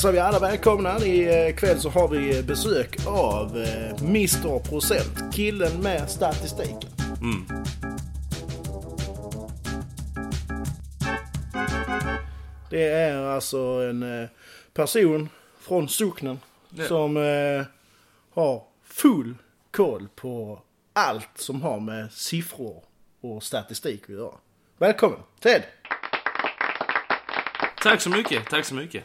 Eh, hälsar vi alla välkomna. Ikväll så har vi besök av eh, Mr Procent. Killen med statistiken. Det är alltså en eh, person från socknen Ja. som eh, har full koll på allt som har med siffror och statistik att göra. Välkommen Ted! Tack så mycket, tack så mycket.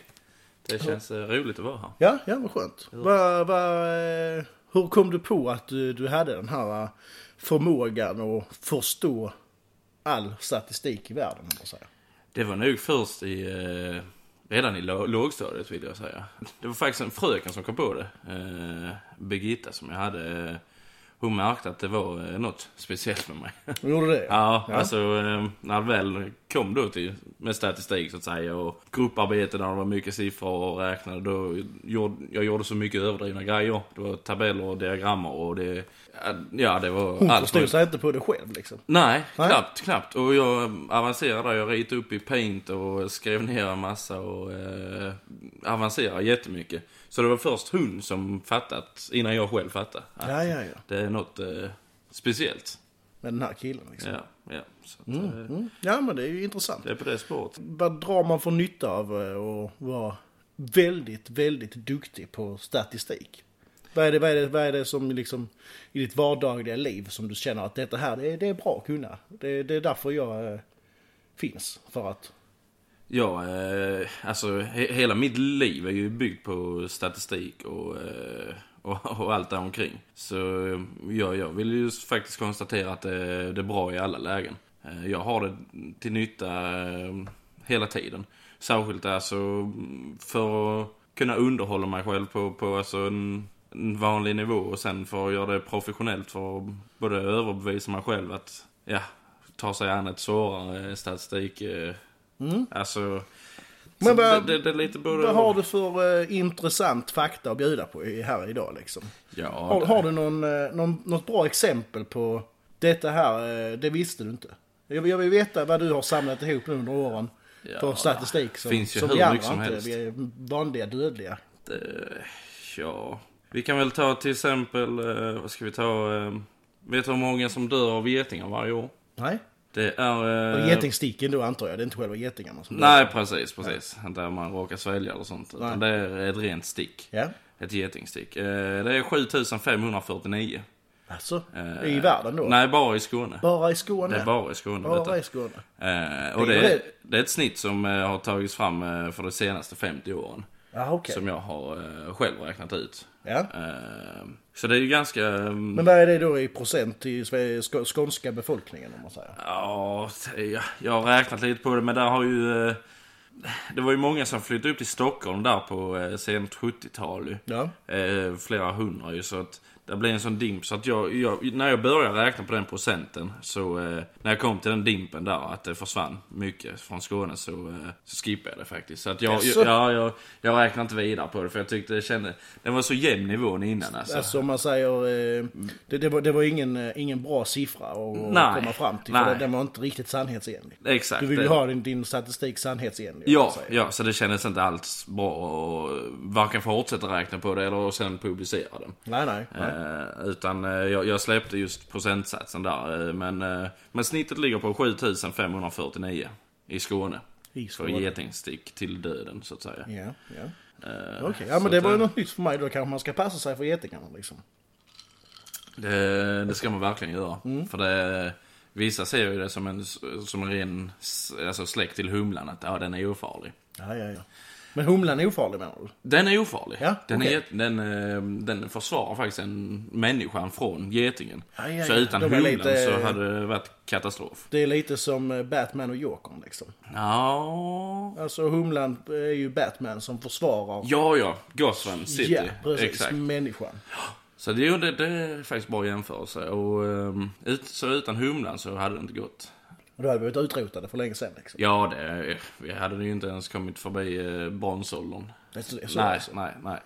Det känns eh, roligt att vara här. Ja, ja vad skönt. Va, va, eh, hur kom du på att du, du hade den här eh, förmågan att förstå all statistik i världen? om man säger? Det var nog först i, eh, redan i lå- lågstadiet vill jag säga. Det var faktiskt en fröken som kom på det. Eh, Birgitta som jag hade. Eh, hon märkte att det var något speciellt med mig. Du gjorde det? Ja, alltså eh, när väl kom då till, med statistik så att säga och grupparbete där det var mycket siffror och räknade då gjorde, jag gjorde så mycket överdrivna grejer. Det var tabeller och diagrammer och det, ja det var Hon allt. förstod sig inte på det själv liksom. Nej, Nej. knappt, knappt. Och jag avancerade, jag ritade upp i paint och skrev ner en massa och eh, avancerade jättemycket. Så det var först hon som fattat, innan jag själv fattade. att Ja, ja, ja. Det är något eh, speciellt. Med den här killen liksom. Ja, ja. Att, eh, Mm. Ja, men det är ju intressant. det är på det spåret. Vad drar man för nytta av eh, att vara väldigt, väldigt duktig på statistik? Vad är det, vad är det, vad är det som liksom i ditt vardagliga liv som du känner att detta här, det är, det är bra att kunna. Det, det är därför jag eh, finns. För att, Ja, eh, alltså he- hela mitt liv är ju byggt på statistik och, eh, och, och allt där omkring. Så ja, jag vill ju faktiskt konstatera att det, det är bra i alla lägen. Eh, jag har det till nytta eh, hela tiden. Särskilt alltså mm, för att kunna underhålla mig själv på, på alltså en, en vanlig nivå och sen för att göra det professionellt för att både överbevisa mig själv att ja, ta sig an ett svårare statistik. Eh, Alltså, Men vad- det, det, det vad har du för eh, intressant fakta att bjuda på i- här idag liksom? Ja, Har, har du någon, eh, någon, något bra exempel på detta här, eh, det visste du inte? Jag, jag vill veta vad du har samlat ihop nu under åren Ja, för statistik som, finns ju som hur vi andra som inte, helst. vi är vanliga dödliga. det, ja. Vi kan väl ta till exempel, eh, vad ska vi ta? Vet du hur många som dör av getingar varje år? Nej? Det är... Eh, getingsticken då antar jag, det är inte själva getingarna som nej, precis, precis. Inte om man råkar svälja eller sånt. Utan Nej. det är ett rent stick. Ja, Ett getingstick. Eh, det är 7549. alltså Eh, i världen då? Nej, bara i Skåne. Bara i Skåne? Det är bara i Skåne Bara i Skåne? Eh, och Det är det, är, ett snitt som eh, har tagits fram för de senaste 50 åren. Ja, okej. Som jag har eh, själv räknat ut. Ja. Eh, så det är ju ganska... mm, Men vad är det då i procent till skånska befolkningen om man säger? Ja, jag, har räknat lite på det men där har ju... eh, Det var ju många som flyttade upp till Stockholm där på sent 70-tal ju. Ja. Flera hundra ju så att det blev en sån dimp så att jag, jag, när jag började räkna på den procenten så eh, när jag kom till den dimpen där att det försvann mycket från Skåne så, eh, så skippade jag det faktiskt. Så att jag, Jaså? jag, ja, jag, jag räknade inte vidare på det för jag tyckte det kände, den var så jämn nivån innan alltså. Alltså om man säger, eh, det, det, var, det var ingen, eh, ingen bra siffra att Nej. komma fram till. För den, den var inte riktigt sannhetsenlig. Exakt. Du vill ju ha din, din statistik sannhetsenlig. Ja, ja, så det kändes inte alls bra att varken fortsätta räkna på det eller sen publicera den. Nej, nej. nej. Eh, utan eh, jag, jag släppte just procentsatsen där. Eh, men, men snittet ligger på 7549 i Skåne. I För Skåne. getingstick till döden så att säga. Ja, ja. Eh, Okej, ja så men det var ju något nytt för mig. Då kanske man ska passa sig för getingarna liksom. Det, det ska man verkligen göra. Mm. För det, vissa ser ju det som en, som en ren alltså släkt till humlan. Att ja, den är ofarlig. Ja, ja, ja. Men humlan är ofarlig menar du? Den är ofarlig. Ja, den, okej. är, den, eh, den försvarar faktiskt en människan från getingen. Ja, ja, så utan humlan lite- så hade det varit katastrof. Det är lite som eh, Batman och Jokern liksom. Ja, Alltså humlan är ju Batman som försvarar ja, ja. Gotham City. Ja, precis. Exakt. Människan. Så det, det, det är faktiskt bra jämförelse. Och, ehm, ut, så utan humlan så hade det inte gått. Och då hade vi blivit utrotade för länge sedan liksom. Ja, det, vi hade ju inte ens kommit förbi eh, bronsåldern. Det så, Nej, alltså. nej, nej.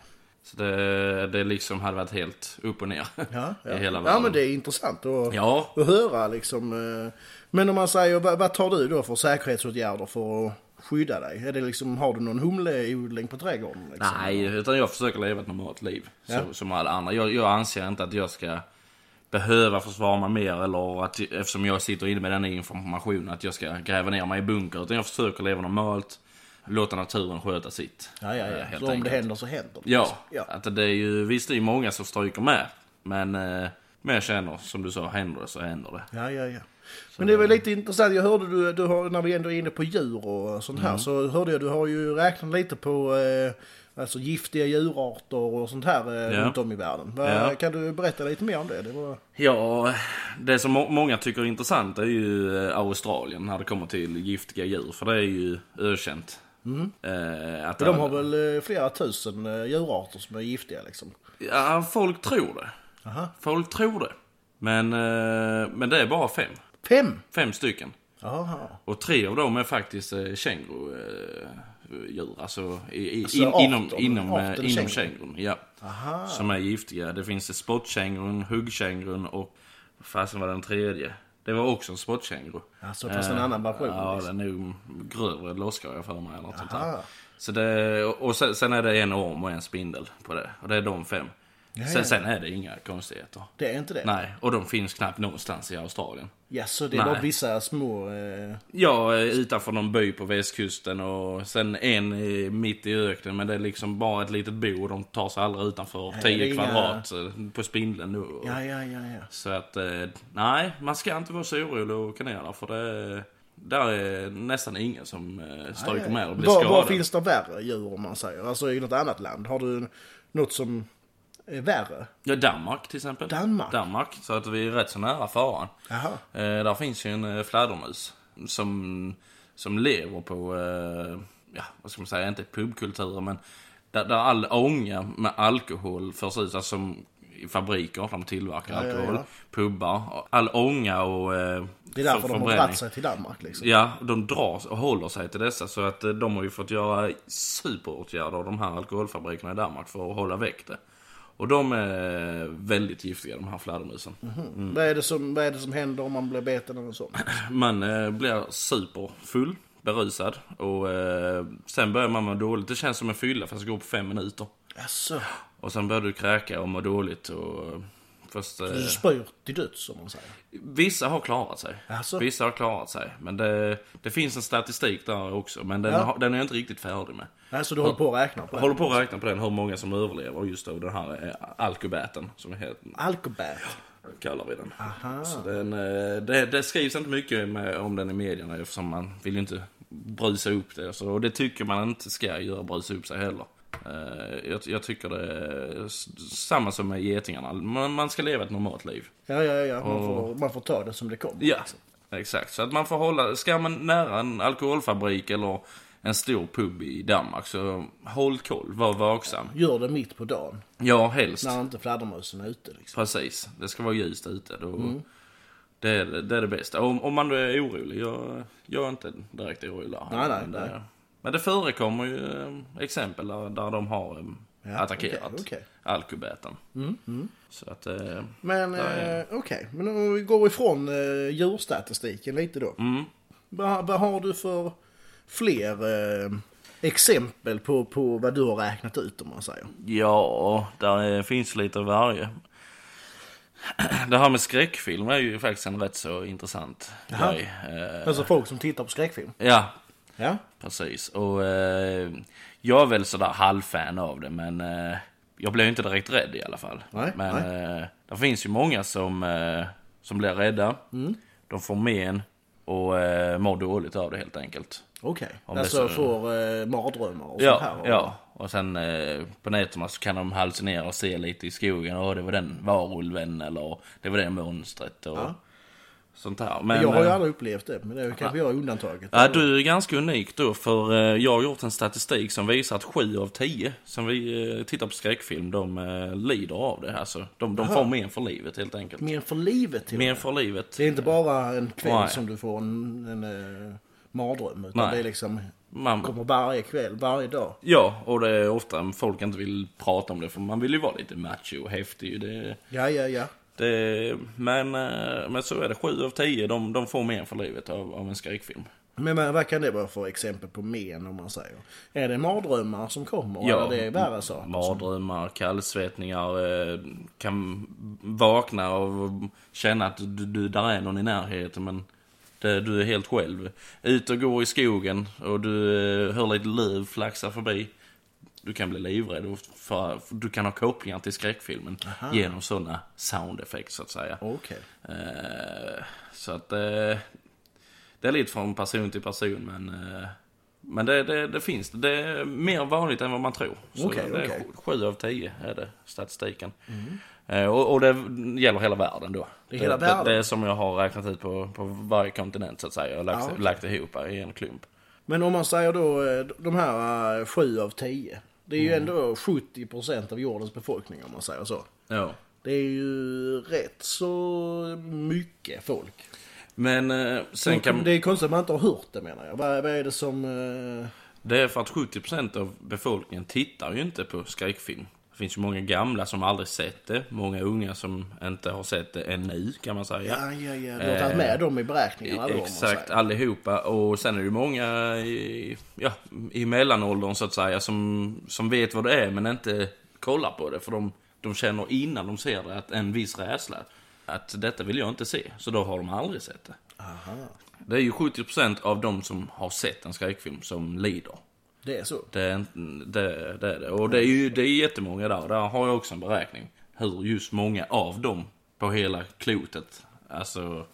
Så det, det liksom hade varit helt upp och ner Ja, ja. i hela ja världen. men det är intressant att, Ja, att höra liksom. eh. Men om man säger, vad, vad tar du då för säkerhetsåtgärder för att skydda dig? Är det liksom, har du någon humleodling på trädgården? Liksom? Nej, utan jag försöker leva ett normalt liv. Ja. Så, som alla andra. Jag, jag anser inte att jag ska behöva försvara mig mer eller att eftersom jag sitter inne med den informationen att jag ska gräva ner mig i bunker. Utan jag försöker leva normalt. Låta naturen sköta sitt. Ja, ja, eh, ja. helt Så om det enkelt. händer så händer det. Ja, liksom. ja. att det är ju, visst det är ju många som stryker med. Men, eh, men jag känner, som du sa, händer det så händer det. Ja, ja, ja. Men det var lite intressant. Jag hörde du, du har, när vi ändå är inne på djur och sånt Mm. här, så hörde jag du har ju räknat lite på eh, alltså giftiga djurarter och sånt här eh, Ja. runt om i världen. Ja. Kan du berätta lite mer om det? det var... Ja, det som må- många tycker är intressant är ju eh, Australien när det kommer till giftiga djur. För det är ju ökänt. Eh, att de har väl eh, flera tusen djurarter som är giftiga liksom? Ja, folk tror det. Aha. Folk tror det. Men, eh, men det är bara fem. Fem? Fem stycken. Jaha. Och tre av dem är faktiskt eh, känguru, eh, djur. Alltså, i, Alltså in, arten- inom, inom, eh, arten inom känguru. kängurun. Ja. Aha. Som är giftiga. Det finns spottkängurun, huggkängurun och fasen var den tredje? Det var också en spottkänguru. Alltså fast en annan version? Ja, liksom. den är nog grövre loskar jag för mig eller något sånt där. Så det, och sen, sen är det en orm och en spindel på det. Och det är de fem. Ja, sen, ja. sen är det inga konstigheter. Det är inte det? Nej, och de finns knappt någonstans i Australien. Ja, så det är Nej. bara vissa små... Eh... Ja, eh, utanför någon by på västkusten och sen en eh, mitt i öknen. Men det är liksom bara ett litet bo och de tar sig aldrig utanför det är 10 inga- kvadrat eh, på spindeln nu. Ja, ja, ja, ja. Så att, eh, nej, man ska inte vara så orolig och åka ner där för det där är nästan ingen som eh, stryker med och blir Var, skadad. var finns det värre djur om man säger? Alltså i något annat land? Har du något som värre? Ja, Danmark till exempel. Danmark? Danmark, så att vi är rätt så nära faran. Jaha. Eh, där finns ju en eh, fladdermus som, som lever på, eh, ja vad ska man säga, inte pubkulturer men där, där all ånga med alkohol förs ut, alltså som i fabriker, de tillverkar Ja, ja, alkohol, ja. pubbar, och all ånga och eh, Det är därför för- de har dragit sig till Danmark liksom. Ja, de dras och håller sig till dessa så att eh, de har ju fått göra superåtgärder de här alkoholfabrikerna i Danmark för att hålla väck det. Och de är väldigt giftiga de här fladdermusen. Mm. Vad, är det som, vad är det som händer om man blir beten eller så? Man eh, blir superfull, berusad och eh, sen börjar man må dåligt. Det känns som en fylla fast det går på fem minuter. Alltså, Och sen börjar du kräka och må dåligt och... eh, Först, eh, du spyr till döds som man säger. vissa har klarat sig. Alltså? Vissa har klarat sig. Men det, det finns en statistik där också. Men den, Ja. har, den är jag inte riktigt färdig med. Alltså du håller på att räkna på Jag håller på att räkna på den, hur många som överlever just då den här eh, alkobaten som heter, Alkobät. kallar vi den. Aha. Så den eh, det, det skrivs inte mycket med, om den i medierna eftersom man vill ju inte brusa upp det. Så, och det tycker man inte ska göra, brusa upp sig heller. Eh, jag, jag tycker det är samma som med getingarna. Man, man ska leva ett normalt liv. Ja, ja, ja. Man, får, man får ta det som det kommer. Ja, exakt. Så att man får hålla, ska man nära en alkoholfabrik eller en stor pub i Danmark så håll koll, var vaksam. Gör det mitt på dagen. Ja, helst. När inte fladdermusen är ute liksom. Precis. Det ska vara ljust ute. Då, Mm. det, är, det är det bästa. Om, om man är orolig. Jag, jag är inte direkt orolig där. Nej, nej, nej. Men det förekommer ju eh, exempel där, där de har eh, Ja, attackerat okej, okej. alkobeten. Så att... eh, Men eh, okej, men om vi går ifrån eh, djurstatistiken lite då. Mm. Vad, vad har du för fler eh, exempel på, på vad du har räknat ut om man säger? Ja, där är, finns lite av varje. Det här med skräckfilm är ju faktiskt en rätt så intressant grej. Alltså folk som tittar på skräckfilm? ja, Ja. precis. Och eh, jag är väl sådär halvfan av det, men eh, jag blev inte direkt rädd i alla fall. Nej, men Eh, det finns ju många som, eh, som blir rädda. Mm. De får men och eh, mår dåligt av det helt enkelt. Okej. Det Alltså så- får eh, mardrömmar och sånt Ja, här? och- ja. Och sen eh, på nätterna så kan de hallucinera och se lite i skogen. Och det var den varulven eller det var det monstret och Ja. Sånt här. Men, jag har ju eh, aldrig upplevt det, men det kanske jag är undantaget. Ja, du är ganska unik då för eh, jag har gjort en statistik som visar att 7 av 10 som vi eh, tittar på skräckfilm, de lider av det. Alltså, de, de får men för livet helt enkelt. Men för livet till Men med. för livet. Det är inte bara en kväll Nej. som du får en, en eh, mardröm, utan Nej. det är liksom Man, kommer varje kväll, varje dag. ja, och det är ofta folk inte vill prata om det för man vill ju vara lite macho och häftig. Det, Ja, ja, ja. Det, men, eh, men så är det, 7 av 10 de, de får men för livet av, av en skräckfilm. Men vad vad kan det vara för exempel på men om man säger? Är det mardrömmar som kommer? Ja, Eller det är värre saker? Mardrömmar, kallsvettningar, eh, kan vakna och känna att du, du, där är någon i närheten men det, du är helt själv. Ut och går i skogen och du eh, hör lite löv flaxa förbi. Du kan bli livrädd för, för du kan ha kopplingar till skräckfilmen genom sådana sound effects så att säga. Okej. Eh, så att eh, det är lite från person till person men eh, men det, det, det finns. Det är mer vanligt än vad man tror. Så Okej, det är okej. sju av tio är det statistiken. Eh, och, och det gäller hela världen då. Det är hela det, världen? Det, är som jag har räknat ut på, på varje kontinent så att säga. Och lagt, Ja, okej. lagt ihop i en klump. Men om man säger då eh, de här eh, sju av tio. Det är ju Mm. ändå 70% av jordens befolkning om man säger så. Ja. Det är ju rätt så mycket folk. Men eh, sen kan... Det är konstigt att man inte har hört det menar jag. Vad, vad är det som... eh, Det är för att 70% av befolkningen tittar ju inte på skräckfilm. Det finns ju många gamla som aldrig sett det. Många unga som inte har sett det ännu, kan man säga. Ja, ja, ja. Du har tagit med dem i beräkningarna då Exakt, allihopa. Och sen är det ju många i, ja, i mellanåldern så att säga som, som vet vad det är men inte kollar på det. För de, de känner innan de ser det att en viss rädsla. Att detta vill jag inte se. Så då har de aldrig sett det. Aha. Det är ju 70% av de som har sett en skräckfilm som lider. Det är så. Det är, inte- det, det är det. Och det är ju det är jättemånga där. Där har jag också en beräkning. Hur just många av dem på hela klotet. Alltså.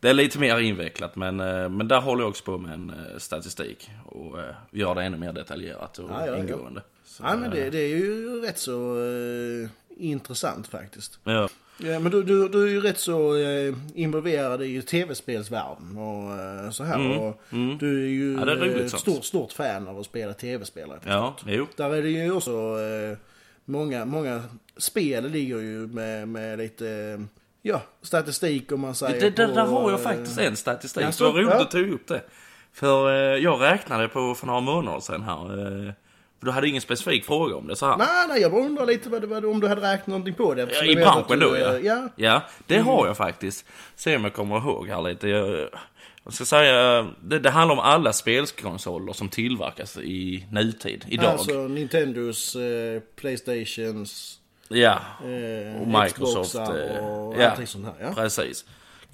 Det är lite mer invecklat men, eh, men där håller jag också på med en eh, statistik. Och eh, gör det ännu mer detaljerat och Ja, ja, ja. ingående. Så, Ja, men det, det är ju rätt så eh, intressant faktiskt. Ja. Ja, men du, du, du är ju rätt så eh, involverad i tv-spelsvärlden och eh, så här. Och Du är ju Mm. Ja, det är eh, ett sånt. stort, stort fan av att spela tv-spel. Ja, jo. Där är det ju också eh, många, många spel ligger ju med, med lite, eh, ja, statistik om man säger. Det, det, på, där har jag eh, faktiskt en statistik. Jaså? så vad roligt Ja. att tog upp det. För eh, jag räknade på för några månader sedan här. För du hade ingen specifik fråga om det så här. Nej, nej, jag bara undrar lite vad, vad, om du hade räknat någonting på det. Ja, I branschen du, då ja. Ja, Ja, det har jag faktiskt. Se om jag kommer ihåg här lite. Jag, jag ska säga, det, det handlar om alla spelkonsoler som tillverkas i nutid, idag. alltså Nintendos, eh, Playstations, ja, eh, och Microsoft. Xboxar eh, och ja, sånt här. Ja. precis.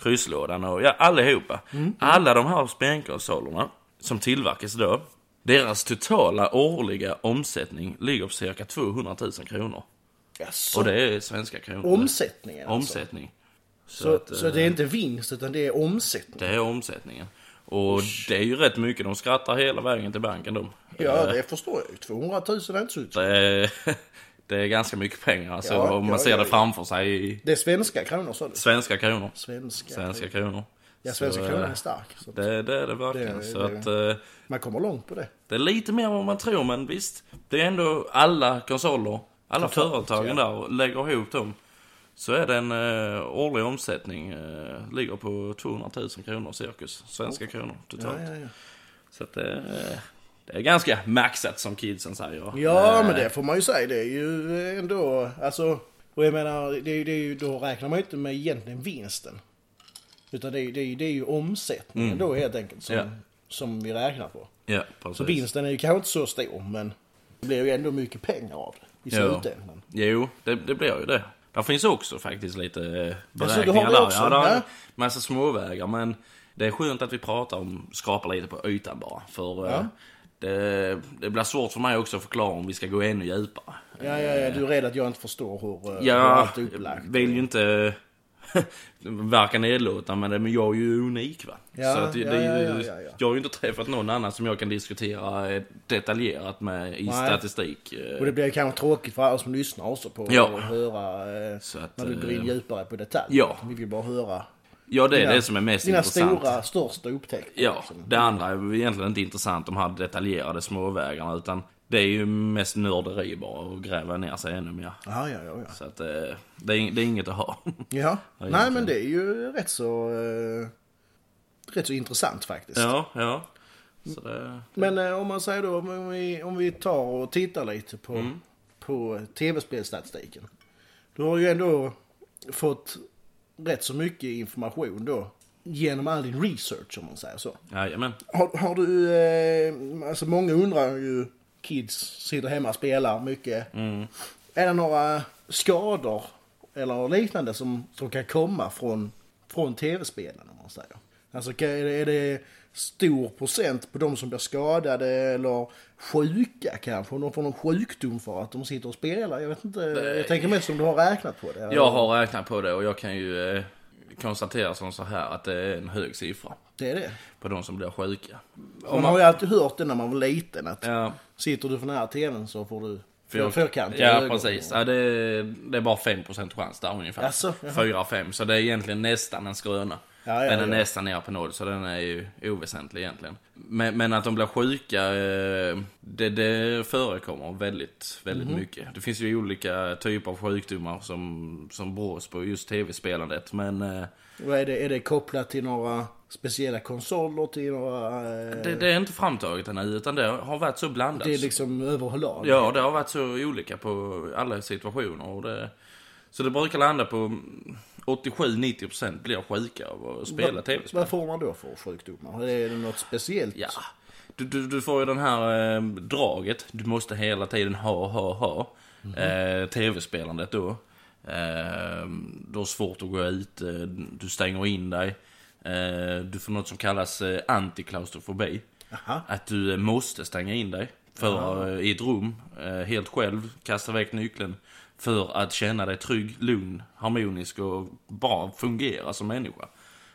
Krysslådan och ja, allihopa. Alla de här spelkonsolerna som tillverkas idag, deras totala årliga omsättning ligger på cirka 200 000 kronor. Jaså, Och det är svenska kronor. omsättningen alltså. Omsättning. Så, att, så eh, det är inte vinst utan det är omsättning? Det är omsättningen. Och det är ju rätt mycket. De skrattar hela vägen till banken de. Ja, det förstår jag ju. 200 000 är inte så. Det är, det är ganska mycket pengar alltså, Ja, om man ja, ser ja, det framför sig i Det är svenska kronor sa du? svenska kronor. Svenska. Svenska kronor. Ja, svenska Så, kronor eh, är stark. Det, det är det verkligen. Det- så det- att, eh, man kommer långt på det. det är lite mer än vad man tror, men visst. Det är ändå alla konsoler, alla Totalt, företagen ja. där, och lägger ihop dem. Så är det en uh, årlig omsättning, uh, ligger på 200 000 kronor cirkus. Svenska kronor totalt. Ja, ja. Så att det, eh, det är ganska maxat som kidsen säger. ja Eh, men det får man ju säga. Det är ju ändå, alltså. Och jag menar, det är, det är då räknar man ju inte med egentligen vinsten. Utan det är, det är, det är ju omsättningen då helt enkelt som, Mm. Ja. som vi räknar på. Ja, precis. Så vinsten är ju kanske inte så stor men det blir ju ändå mycket pengar av det i Ja. slutändan. Jo, det, det blir ju det. Där finns också faktiskt lite eh, Alltså, beräkningar har det där. också, Ja, där är ja. massa småvägar, men det är skönt att vi pratar om, skrapar lite på ytan bara. För eh, Ja. det, det blir svårt för mig också att förklara om vi ska gå ännu djupare. Ja, ja, ja, du är rädd att jag inte förstår hur, eh, hur Ja, allt är upplagt. vill ju inte verka nedlåtande, men jag är ju unik va. Ja, så att det, ja, det är ju, ja, ja, ja, ja. Jag har ju inte träffat någon annan som jag kan diskutera eh, detaljerat med i Nej. statistik. eh, Och det blir kanske tråkigt för alla som lyssnar också på Ja. att höra eh, Så att, när du går in djuppare på detalj. ja. Vi vill bara höra Ja, det är dina- det som är mest dina intressant. stora, största upptäckter. Ja, liksom. det andra är egentligen inte intressant, de här detaljerade småvägarna, utan det är ju mest nörderi bara att gräva ner sig ännu mer. Ja, ja, ja. ja. Så att eh, det, är, det är inget att ha. ja. Nej, men det är ju rätt så, eh, rätt så intressant faktiskt. ja, ja. Så det, Men eh, om man säger då, om vi, om vi tar och tittar lite på, Mm. på tv-spelstatistiken. Du har ju ändå fått rätt så mycket information då genom all din research om man säger så. Jajamän. Har, har du, eh, alltså många undrar ju, kids sitter hemma och spelar mycket. Är det några skador eller liknande som, som kan komma från, från tv-spelen om man säger? Alltså kan- är det, är det stor procent på de som blir skadade eller sjuka kanske? Om de får någon sjukdom för att de sitter och spelar? Jag vet inte, jag tänker mest om du har räknat på det. Jag har räknat på det och jag kan ju eh, konstatera som så här att det är en hög siffra Det är det. på de som blir sjuka. Man har ju alltid hört det när man var liten att Ja, sitter du för nära tvn så får du Fyr- fyrkant i Ja, ögonen. precis. Ja, det, är, det är bara 5% chans där ungefär. Jaha. 4-5, så det är egentligen nästan en skröna. Ja, ja, den är nästan nere på noll, så den är ju oväsentlig egentligen. Men, men att de blir sjuka, eh, det, det förekommer väldigt, väldigt Mhm. mycket. Det finns ju olika typer av sjukdomar som, som beror på just tv-spelandet. Men eh, Vad är, det, är det kopplat till några speciella konsoler? Till några... Eh, det, det är inte framtaget ännu, utan det har varit så blandat. det är liksom överlag? Ja, det har varit så olika på alla situationer. Och det, så det brukar landa på 87-90% blir sjuka av att spela tv-spel. Vad får man då för sjukdomar? Är det något speciellt? Ja, du, du, du får ju den här eh, draget. Du måste hela tiden ha, ha, ha. Eh, tv-spelandet då. Eh, du har svårt att gå ut, eh, du stänger in dig. Eh, du får något som kallas eh, antiklaustrofobi. Aha. Att du eh, måste stänga in dig för, eh, i ett rum, helt själv, kasta iväg nyckeln. För att känna dig trygg, lugn, harmonisk och bara fungera som människa.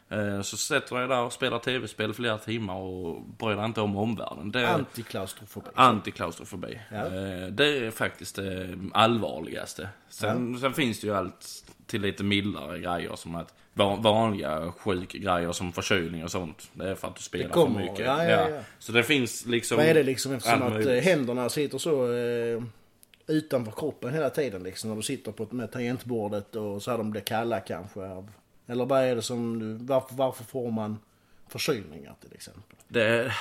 Eh, Så sätter dig där och spelar tv-spel flera timmar och bryr dig inte om omvärlden. Det är Antiklaustrofobi. antiklaustrofobi. Ja. Eh, Det är faktiskt det allvarligaste. Sen, sen finns det ju allt till lite mildare grejer som att va- vanliga sjukgrejer som förkylning och sånt. Det är för att du spelar kommer, för mycket. ja, ja, ja. Så det finns liksom... Vad är det liksom eftersom att eh, möjligt. händerna sitter så eh, utanför kroppen hela tiden liksom när du sitter på med tangentbordet och så här de blir kalla kanske av, Eller vad är det som du, varför, varför får man förkylningar till exempel? Det,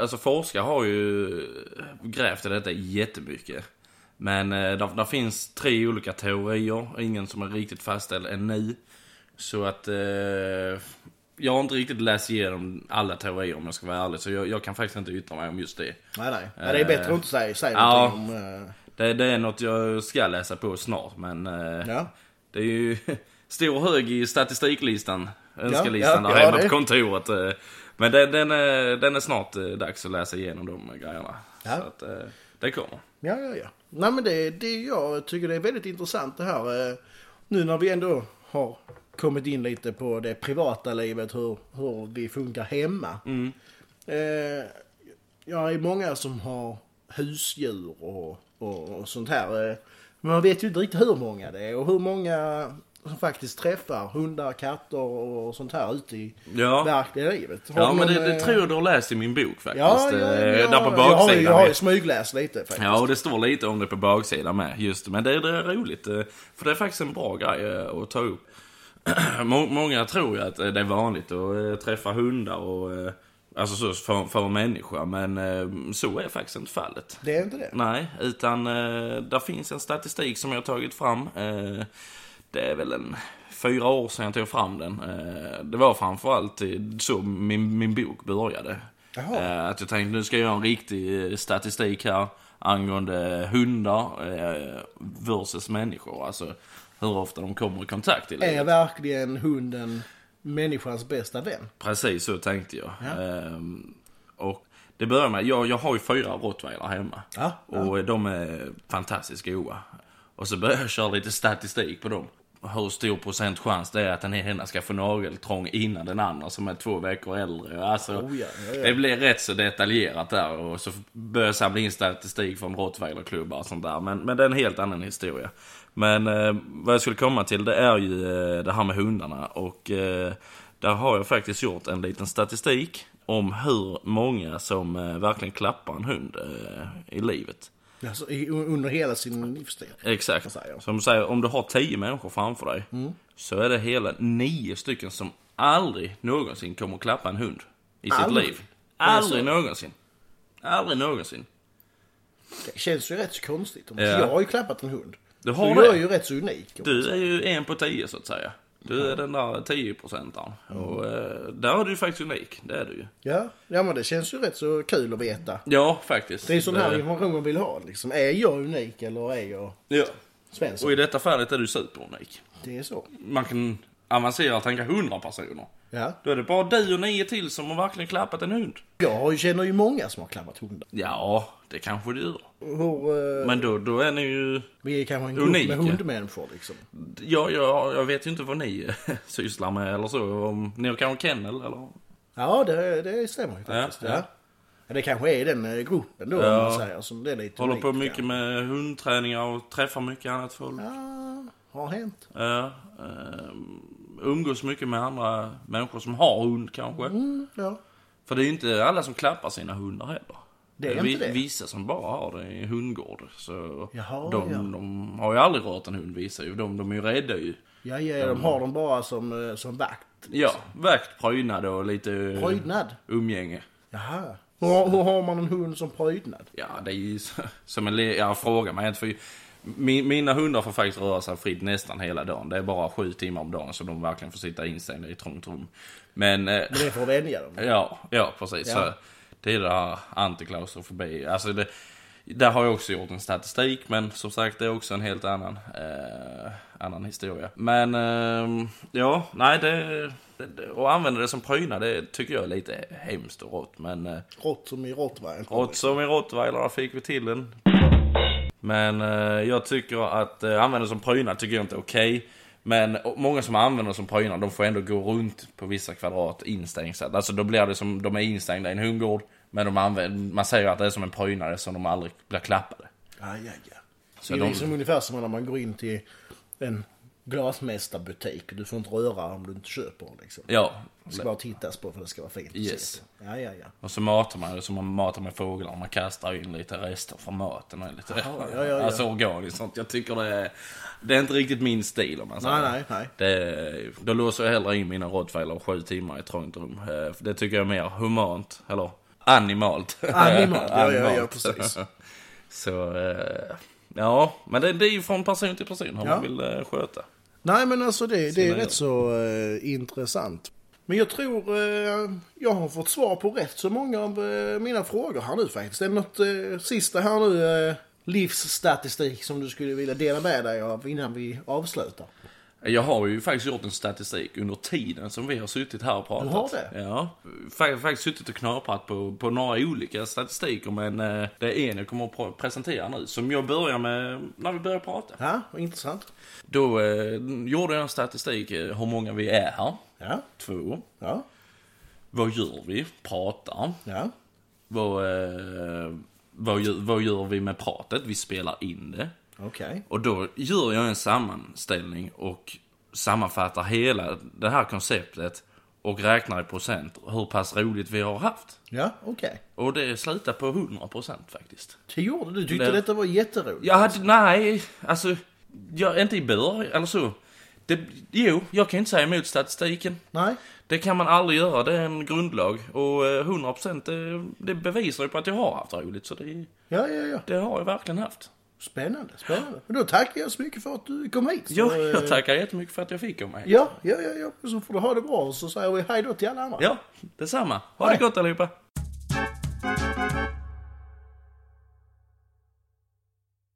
alltså forskare har ju grävt i detta jättemycket. Men eh, där, där finns tre olika teorier, ingen som är riktigt fastställd ännu. Så att eh, jag har inte riktigt läst igenom alla teorier om jag ska vara ärlig. Så jag, jag kan faktiskt inte yttra mig om just det. Nej nej, ja, det är bättre att inte säga, säga ja. någonting om... Eh, Det, det är något jag ska läsa på snart, men eh, ja. det är ju stor hög i statistiklistan. Önskelistan ja, där ja, hemma det- på kontoret. eh. Men den, den, är, den är snart eh, dags att läsa igenom de grejerna. Ja. Så att eh, det kommer. Ja, ja, ja. Nej men det, det jag tycker det är väldigt intressant det här. eh, Nu när vi ändå har kommit in lite på det privata livet, hur, hur vi funkar hemma. Mm. Eh, jag är många som har husdjur och, och, och sånt här. eh, Men man vet ju inte riktigt hur många det är och hur många som faktiskt träffar hundar, katter och sånt här ute i Ja. verkliga livet. Har Ja, men det, det eh, tror jag du har läst i min bok faktiskt. Ja, ja, ja, Eh, Där på jag har, ju- baksidan. jag har ju smygläst lite faktiskt. Ja, och det står lite om det på baksidan med. Just. Men det, det är roligt. eh, För det är faktiskt en bra grej eh, att ta upp. Må- Många tror ju att eh, det är vanligt att eh, träffa hundar och... Alltså så för, för en människa. Men eh, så är faktiskt inte fallet. Det är inte det? Nej, utan eh, där finns en statistik som jag har tagit fram. Eh, det är väl en fyra år sedan jag tog fram den. Eh, det var framförallt så min, min bok började. Jaha. Eh, att jag tänkte nu ska jag göra en riktig eh, statistik här angående hundar versus människor. Alltså hur ofta de kommer i kontakt i Är verkligen hunden människans bästa vän? Precis så tänkte jag. Ja. Ehm, och det börjar med, jag, jag har ju fyra rottweiler hemma. Ja, ja. Och de är fantastiskt goa. Och så börjar jag köra lite statistik på dem. Hur stor procent chans det är att den ena ska få nageltrång innan den andra som är två veckor äldre. Alltså, Oh, ja, ja, ja. Det blir rätt så detaljerat där. Och så börjar jag samla in statistik från rottweilerklubbar och sånt där. Men, men det är en helt annan historia. Men eh, vad jag skulle komma till det är ju eh, det här med hundarna. Och eh, där har jag faktiskt gjort en liten statistik om hur många som eh, verkligen klappar en hund eh, i livet. Alltså, under hela sin livstid. Exakt. Som säger, om du har tio människor framför dig. Mm. Så är det hela nio stycken som aldrig någonsin kommer klappa en hund. I sitt Aldrig? liv. Alltså- Aldrig någonsin. Aldrig någonsin. Det känns ju rätt så konstigt. Ja. Jag har ju klappat en hund. Du har är det? ju rätt så unik. Du är ju en på tio så att säga. Du är den där 10 procentaren. Och eh, där är du ju faktiskt unik. Det är du ju. Ja, ja men det känns ju rätt så kul att veta. Ja, faktiskt. Det är sån här Det- information man vill ha liksom. Är jag unik eller är jag Ja. Svensson? Och i detta fallet är du superunik. Det är så. Man kan avancera och tänka 100 personer. Ja. Då är det bara du och nio till som har verkligen klappat en hund. Jag känner ju många som har klappat hundar. Ja, det kanske du gör. Hur, eh, Men då, då är ni ju... vi är kanske en grupp Unika. med hundmänniskor liksom. Ja, jag, jag vet ju inte vad ni sysslar med eller så. Om ni har kanske kennel eller? Ja, det, det stämmer ju faktiskt. Ja, Ja, ja. det kanske är den eh, gruppen då, Ja. om man säger. Som det är lite Håller unikt, på mycket ja. med hundträningar och träffar mycket annat folk. Ja, har hänt. Ja, eh, umgås mycket med andra människor som har hund kanske. Mm, ja. För det är ju inte alla som klappar sina hundar heller. Det är inte det. Vissa som bara har det i hundgård. Så Jaha, de, ja. de har ju aldrig rört en hund visar ju. De, de är ju rädda ju. Ja, ja, de har dem bara som, eh, som vakt. Ja, väkt, prydnad och lite Prydnad? umgänge. Jaha. Hur, hur har man en hund som prydnad? Ja, det är ju som en... Jag frågar mig inte för min, mina hundar får faktiskt röra sig fritt nästan hela dagen. Det är bara sju timmar om dagen så de verkligen får sitta instängda i ett trångt rum. Men... eh, Men det är för att vänja dem. Ja, ja precis. Ja. Så det är det här antiklaustrofobi. Alltså det, där har jag också gjort en statistik, men som sagt det är också en helt annan, eh, annan historia. Men eh, ja, nej det, det, använda det som prydnad det tycker jag är lite hemskt och rått. Men eh, Rått som i rottweiler. rått som i rottweiler, där fick vi till den. Men eh, jag tycker att eh, använda som prydnad tycker jag inte är okej. Men många som använder som prydnad, de får ändå gå runt på vissa kvadrat instängt. Alltså då blir det som, de är instängda i en hundgård. Men de använder, man säger att det är som en prydnad som de aldrig blir klappade. Ja, ja, ja. Så det är de- liksom ungefär som när man går in till en glasmästarbutik. Du får inte röra om du inte köper liksom. Ja. Det ska bara tittas på för det ska vara fint. Yes. Ja, ja, ja. Och så matar man det som man matar med fåglar. Man kastar in lite rester från maten och lite, ja, ja, ja. alltså organiskt sånt. Jag tycker det är, det är inte riktigt min stil om man säger. Nej, nej, nej. Det, då låser jag hellre in mina rottweiler sju timmar i ett trångt rum. Eh, Det tycker jag är mer humant, eller animalt. Animalt, ja, ja, ja, precis. Så, eh, ja, men det, det är ju från person till person hur Ja. man vill eh, sköta. Nej, men alltså det, det är rätt så eh, intressant. Men jag tror eh, jag har fått svar på rätt så många av eh, mina frågor här nu faktiskt. Är det något eh, sista här nu, eh, livsstatistik som du skulle vilja dela med dig av innan vi avslutar? Jag har ju faktiskt gjort en statistik under tiden som vi har suttit här och pratat. Du har det? Ja. Fak- Faktiskt suttit och knaprat på, på några olika statistiker men eh, det är en jag kommer att presentera nu. Som jag börjar med när vi börjar prata. Ja, intressant. Då eh, gjorde jag en statistik eh, hur många vi är här. Ja, Två. ja, Vad gör vi? Pratar. ja. Vad, eh, vad, vad gör vi med pratet? Vi spelar in det. Okej. Och då gör jag en sammanställning och sammanfattar hela det här konceptet och räknar i procent hur pass roligt vi har haft. Ja, okej. Och det slutar på 100% faktiskt. Det gjorde du. tyckte Det- detta var jätteroligt. Jag hade, nej, alltså, jag, inte i början, eller så. Det, jo, jag kan inte säga emot statistiken. Nej. Det kan man aldrig göra, det är en grundlag. Och eh, 100% det, det bevisar ju på att jag har haft roligt. Så det, Ja, ja, ja. det har jag verkligen haft. Spännande, spännande. Men då tackar jag så mycket för att du kom hit. Så, Ja, eh, jag tackar jättemycket för att jag fick komma hit. Ja, ja, ja, ja. Så får du ha det bra och så säger vi hej då till alla andra. Ja, detsamma. Ha Hej. det gott allihopa.